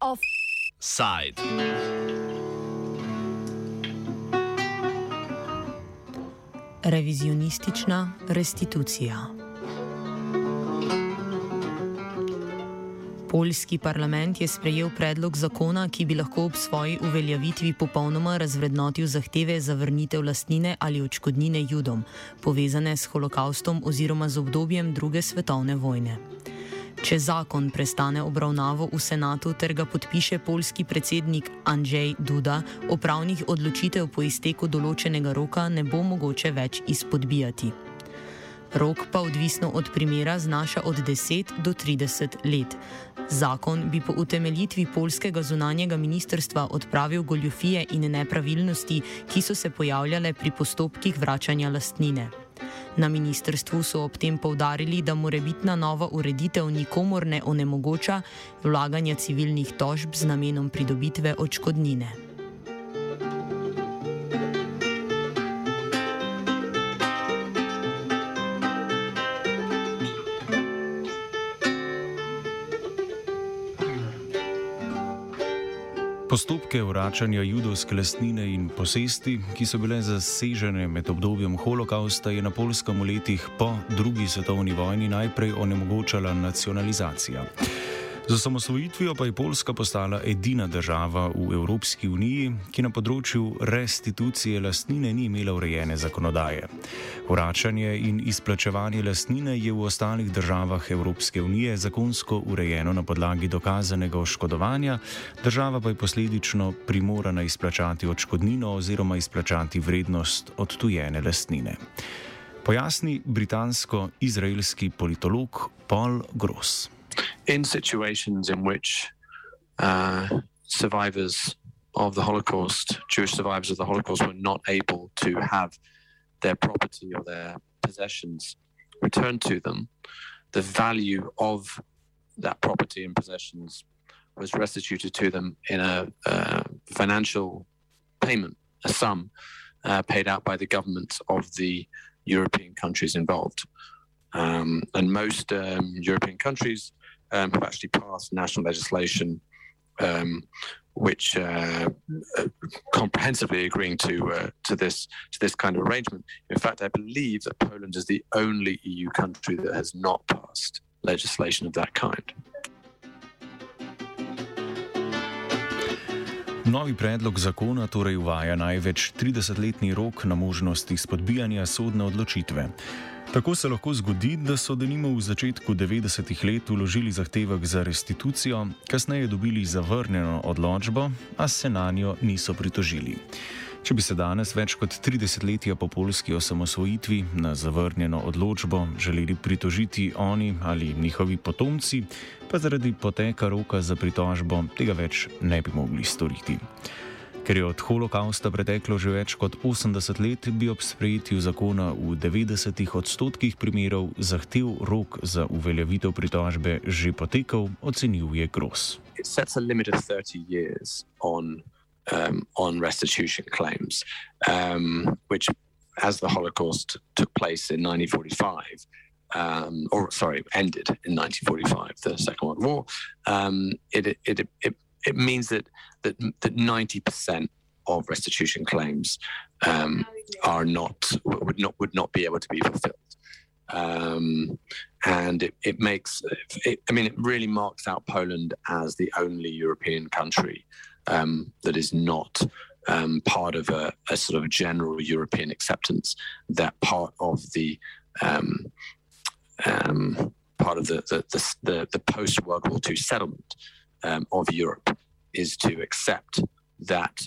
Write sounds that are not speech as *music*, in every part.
Offside. Revizionistična restitucija. Poljski parlament je sprejel predlog zakona, ki bi lahko ob svoji uveljavitvi popolnoma razvrednotil zahteve za vrnitev lastnine ali očkodnine judom, povezane s holokaustom oziroma z obdobjem druge svetovne vojne. Če zakon prestane obravnavo v senatu ter ga podpiše polski predsednik Andrzej Duda, opravnih odločitev po izteku določenega roka ne bo mogoče več izpodbijati. Rok pa odvisno od primera znaša od 10 do 30 let. Zakon bi po utemeljitvi polskega zunanjega ministrstva odpravil goljufije in nepravilnosti, ki so se pojavljale pri postopkih vračanja lastnine. Na ministrstvu so ob tem povdarili, da morebitna nova ureditev nikomor ne onemogoča vlaganja civilnih tožb z namenom pridobitve odškodnine. Postopke vračanja judovske lastnine in posesti, ki so bile zasežene med obdobjem holokausta, je na polskem v letih po drugi svetovni vojni najprej onemogočala nacionalizacija. Z osamosvojitvijo pa je Poljska postala edina država v Evropski uniji, ki na področju restitucije lastnine ni imela urejene zakonodaje. Vračanje in izplačevanje lastnine je v ostalih državah Evropske unije zakonsko urejeno na podlagi dokazanega oškodovanja, država pa je posledično primorana izplačati odškodnino oziroma izplačati vrednost odtujene lastnine. Pojasni britansko-izraelski politolog Paul Gross. In situations in which uh, survivors of the Holocaust, Jewish survivors of the Holocaust, were not able to have their property or their possessions returned to them, the value of that property and possessions was restituted to them in a, financial payment, a sum uh, paid out by the governments of the European countries involved. Um, and most um, European countries um, have actually passed national legislation um, which uh, uh, comprehensively agreeing to uh, to this to this kind of arrangement. In fact, I believe that Poland is the only EU country that has not passed legislation of that kind. Novi predlog zakona torej uvaja največ 30-letni rok na možnosti spodbijanja sodne odločitve. Tako se lahko zgodi, da so denimo v začetku 90-ih let uložili zahtevek za restitucijo, kasneje dobili zavrnjeno odločbo, a se na njo niso pritožili. Če bi se danes, več kot 30 letja po polski osamosvojitvi, na zavrnjeno odločbo želeli pritožiti oni ali njihovi potomci, pa zaradi poteka roka za pritožbo tega več ne bi mogli storiti. Ker je od holokausta preteklo že več kot 80 let, bi ob sprejetju zakona v 90 odstotkih primerov zahtev rok za uveljavitev pritožbe že potekal, ocenjuje Gross. Um, on restitution claims, um, which, as the Holocaust took place in 1945, um, or sorry, ended in 1945, the Second World War, um, it, it, it, it means that that that ninety percent of restitution claims um, are not would not would not be able to be fulfilled. Um, and it, it makes it, I mean it really marks out Poland as the only European country um, that is not um, part of a, a, sort of general European acceptance that part of the um, um, part of the the, the, the, the post World War II settlement um, of Europe is to accept that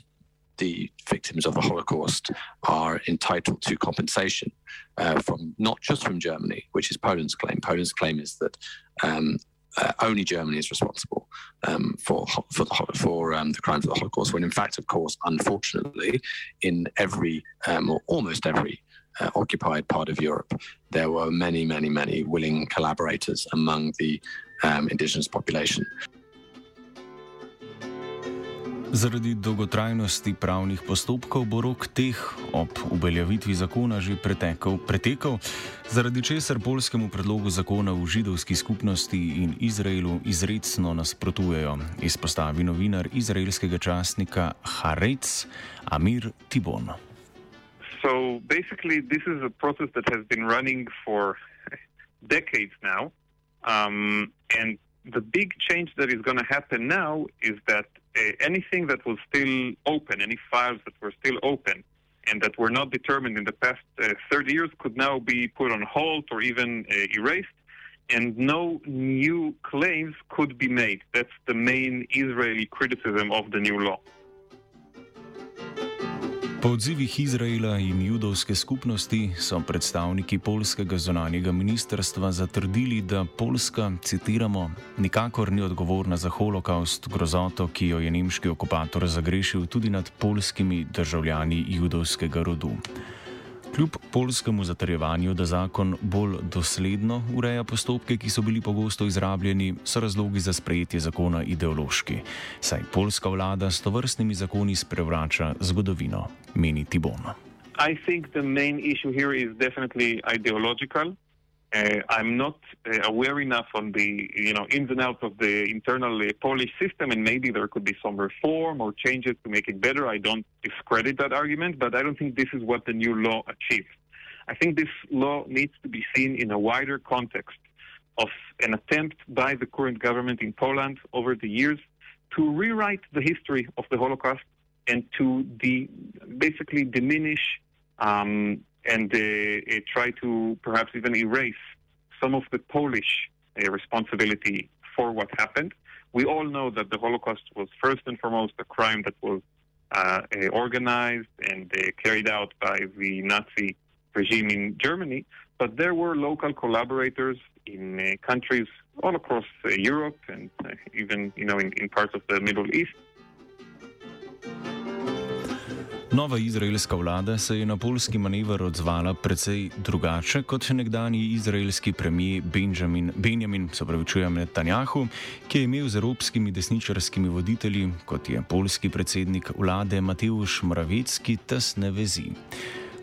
the victims of the Holocaust are entitled to compensation uh, from not just from Germany, which is Poland's claim. Poland's claim is that um, uh, only Germany is responsible um, for for the for um, the crimes of the Holocaust. When in fact, of course, unfortunately, in every um, or almost every uh, occupied part of Europe, there were many, many, many willing collaborators among the um, indigenous population. Zaradi dolgotrajnosti pravnih postopkov bo rok teh ob uveljavitvi zakona že pretekel, pretekel, zaradi česar polskemu predlogu zakona v židovski skupnosti in Izraelu izredno nasprotujejo, izpostavi novinar izraelskega časnika Haaretz Amir Tibon. So basically, this is a process that has been running for *laughs* decades now. Um, and the big change that is going to happen now is that anything that was still open, any files that were still open and that were not determined in the past uh, 30 years, could now be put on hold or even uh, erased, and no new claims could be made. That's the main Israeli criticism of the new law. Po odzivih Izraela in judovske skupnosti so predstavniki polskega zonanjega ministrstva zatrdili, da Poljska, citiramo, nikakor ni odgovorna za holokaust, grozoto, ki jo je nemški okupator zagrešil tudi nad polskimi državljani judovskega rodu. Kljub polskemu zatrjevanju, da zakon bolj dosledno ureja postopke, ki so bili pogosto izrabljeni, so razlogi za sprejetje zakona ideološki. Saj polska vlada s tovrstnimi zakoni sprevrača zgodovino, meni Tibon. Mislim, da je glavni problem definitivno ideološki. Uh, I'm not uh, aware enough on the you know ins and outs of the internal uh, Polish system, and maybe there could be some reform or changes to make it better. I don't discredit that argument, but I don't think this is what the new law achieves. I think this law needs to be seen in a wider context of an attempt by the current government in Poland over the years to rewrite the history of the Holocaust and to de- basically diminish um, and uh, uh, try to perhaps even erase some of the Polish uh, responsibility for what happened. We all know that the Holocaust was first and foremost a crime that was uh, organized and uh, carried out by the Nazi regime in Germany, but there were local collaborators in uh, countries all across Europe and even you know in, in parts of the Middle East Nova izraelska vlada se je na polski manevr odzvala precej drugače kot nekdani izraelski premijer Benjamin, Benjamin Netanjahu, ki je imel z evropskimi desničarskimi voditelji, kot je polski predsednik vlade Mateusz Moravecki, tesne vezi.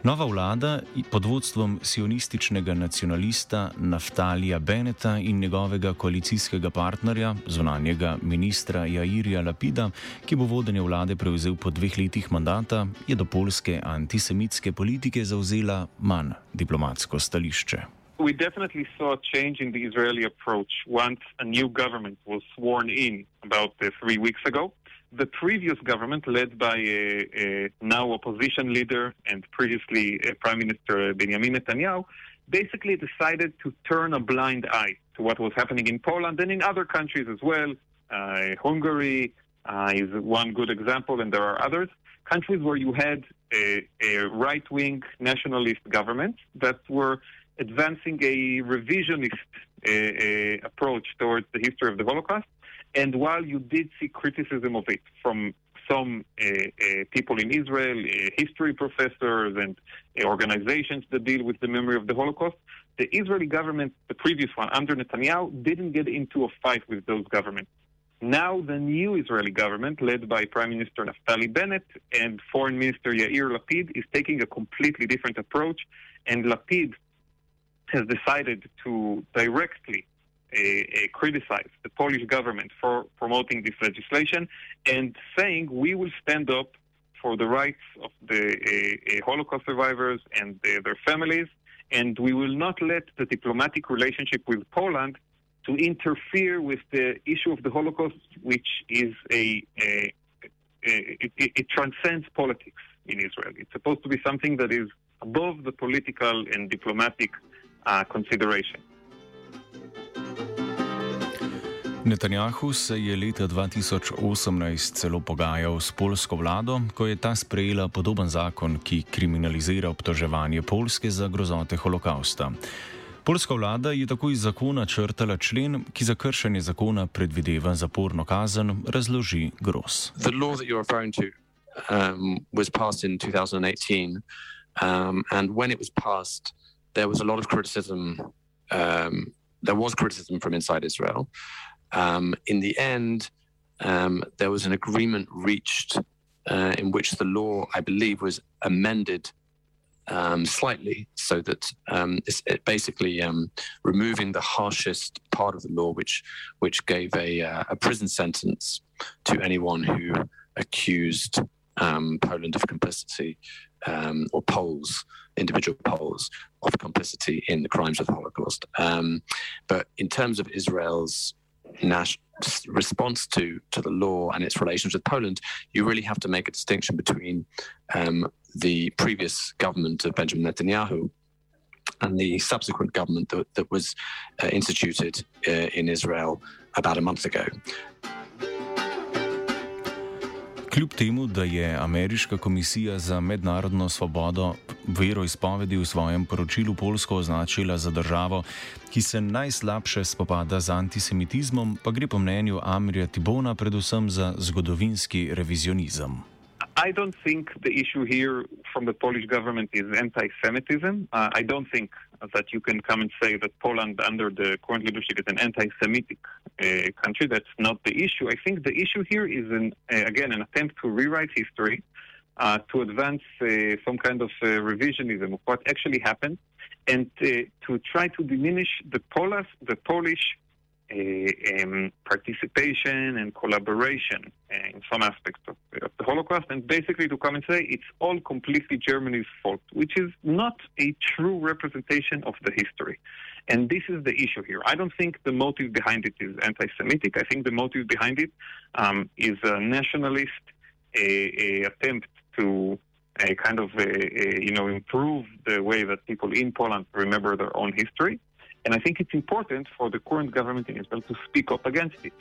Nova vlada pod vodstvom sionističnega nacionalista Naftalija Beneta in njegovega koalicijskega partnerja, zunanjega ministra Jairja Lapida, ki bo vodenje vlade prevzel po dveh letih mandata, je do polske antisemitske politike zauzela manj diplomatsko stališče. We definitely saw a change in the Israeli approach once a new government was sworn in about uh, three weeks ago. The previous government, led by a, a now opposition leader and previously uh, Prime Minister Benjamin Netanyahu, basically decided to turn a blind eye to what was happening in Poland and in other countries as well. Uh, Hungary uh, is one good example, and there are others. Countries where you had a, a right wing nationalist government that were advancing a revisionist approach towards the history of the Holocaust and while you did see criticism of it from some uh, uh, people in Israel, uh, history professors, and uh, organizations that deal with the memory of the Holocaust, the Israeli government, the previous one under Netanyahu, didn't get into a fight with those governments. Now, the new Israeli government, led by Prime Minister Naftali Bennett and Foreign Minister Yair Lapid, is taking a completely different approach. And Lapid has decided to directly criticize the Polish government for promoting this legislation and saying we will stand up for the rights of the Holocaust survivors and their families, and we will not let the diplomatic relationship with Poland to interfere with the issue of the Holocaust, which is a, a, a it, it transcends politics in Israel. It's supposed to be something that is above the political and diplomatic uh, consideration. Netanjahu se je leta 2018 celo pogajal s polsko vlado, ko je ta sprejela podoben zakon, ki kriminalizira obtoževanje Polske za grozote holokausta. Polska vlada je tako iz zakona črtala člen, ki za kršenje zakona predvideva zaporno kazen, razloži Gros. Um, was passed in 2018, um, and when it was passed, there was a lot of criticism. Um, there was criticism from inside Israel. Um, in the end, um, there was an agreement reached uh, in which the law, I believe, was amended um, slightly so that um, it's it basically um, removing the harshest part of the law, which which gave a, uh, a prison sentence to anyone who accused um, Poland of complicity um, or Poles, individual Poles, of complicity in the crimes of the Holocaust. Um, but in terms of Israel's national response to to the law and its relations with Poland, you really have to make a distinction between um, the previous government of Benjamin Netanyahu and the subsequent government that, that was uh, instituted uh, in Israel about a month ago. Kljub temu, da je Ameriška komisija za mednarodno svobodo veroizpovedi v svojem poročilu Polsko označila za državo, ki se najslabše spopada z antisemitizmom, pa gre po mnenju Amrija Tibona predvsem za zgodovinski revizionizem. I don't think the issue here from the Polish government is anti Semitism. Uh, I don't think that you can come and say that Poland, under the current leadership, is an anti Semitic uh, country. That's not the issue. I think the issue here is, an, uh, again, an attempt to rewrite history, uh, to advance uh, some kind of uh, revisionism of what actually happened, and to try to diminish the, Polas, the Polish um, participation and collaboration in some aspects of, of, the Holocaust, and basically to come and say it's all completely Germany's fault, which is not a true representation of the history. And this is the issue here. I don't think the motive behind it is anti Semitic. I think the motive behind it um, is a nationalist a, a attempt to a kind of a, you know improve the way that people in Poland remember their own history. And I think it's important for the current government in Israel to speak up against it.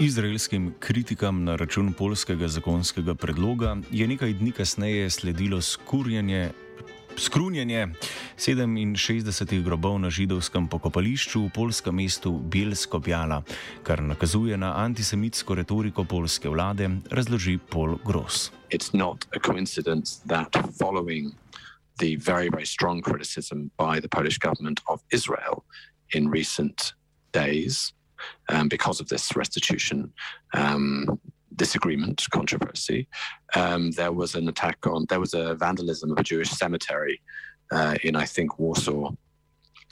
Izraelskim kritikam na račun polskega zakonskega predloga je nekaj dni kasneje sledilo skurjenje. Skrunjenje 67 grobov na židovskem pokopališču v polskem mestu Bielsko Bjala, kar nakazuje na antisemitsko retoriko polske vlade, razloži Paul Gross. It's not a coincidence that following the very, very strong criticism by the Polish government of Israel in recent days um, because of this restitution um, disagreement, controversy. Um, there was an attack on, there was a vandalism of a Jewish cemetery uh, in, I think, Warsaw,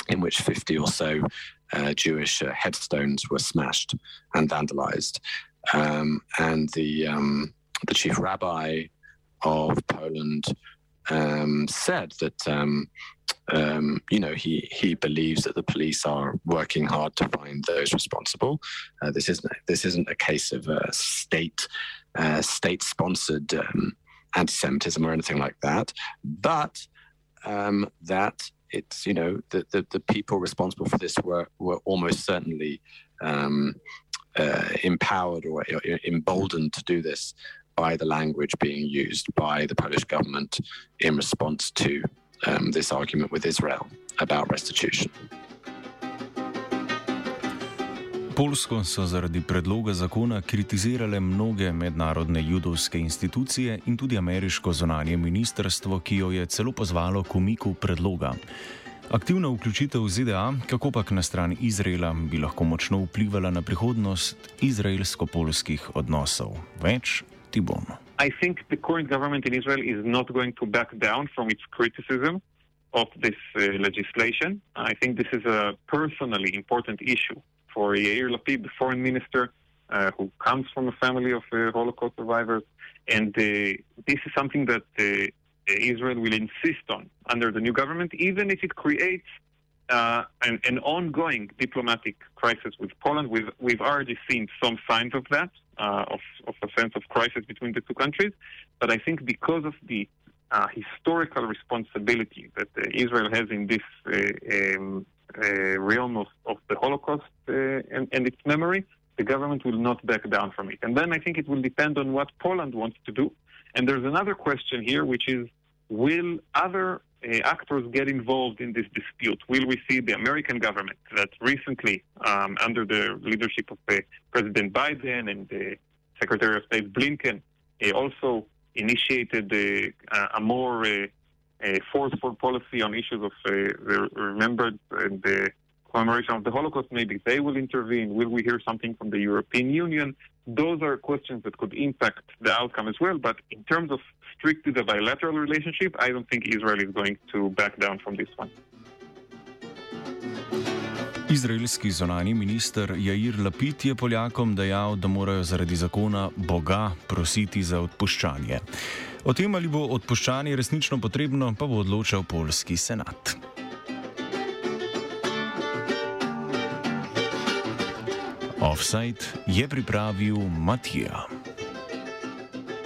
in which 50 or so uh, Jewish uh, headstones were smashed and vandalized. Um, and the, um, the chief rabbi of Poland um, said that um, um, you know he he believes that the police are working hard to find those responsible. Uh, this isn't this isn't a case of a state uh, state sponsored um, anti-Semitism or anything like that, but um, that it's you know the, the, the people responsible for this were were almost certainly um, uh, empowered or emboldened to do this by the language being used by the Polish government in response to um, this argument with Israel about restitution. Polsko so zaradi predloga zakona kritizirale mnoge mednarodne judovske institucije in tudi ameriško zonanje ministrstvo, ki jo je celo pozvalo k umiku predloga. Aktivna vključitev ZDA, kako pa na strani Izraela, bi lahko močno vplivala na prihodnost izraelsko-polskih odnosov. Več I think the current government in Israel is not going to back down from its criticism of this uh, legislation. I think this is a personally important issue for Yair Lapid, the foreign minister, uh, who comes from a family of uh, Holocaust survivors. And uh, this is something that uh, Israel will insist on under the new government, even if it creates uh, an, an, ongoing diplomatic crisis with Poland. We've, we've already seen some signs of that, of, of a sense of crisis between the two countries. But I think because of the uh, historical responsibility that uh, Israel has in this uh, um, uh, realm of, of, the Holocaust and, and its memory, the government will not back down from it. And then I think it will depend on what Poland wants to do. And there's another question here, which is will other uh, actors get involved in this dispute? Will we see the American government that recently, um, under the leadership of uh, President Biden and the Secretary of State Blinken, uh, also initiated uh, a more uh, forceful policy on issues of uh, the remembered and commemoration of the Holocaust, maybe they will intervene. Will we hear something from the European Union? Those are questions that could impact the outcome as well. But in terms of strictly the bilateral relationship, I don't think Israel is going to back down from this one. Izraelski zonani minister Jair Lapid je Poljakom dejal, da morajo zaradi zakona Boga prositi za odpuščanje. O tem, ali bo odpuščanje resnično potrebno, pa bo odločal polski senat. Offside je pripravil Matija.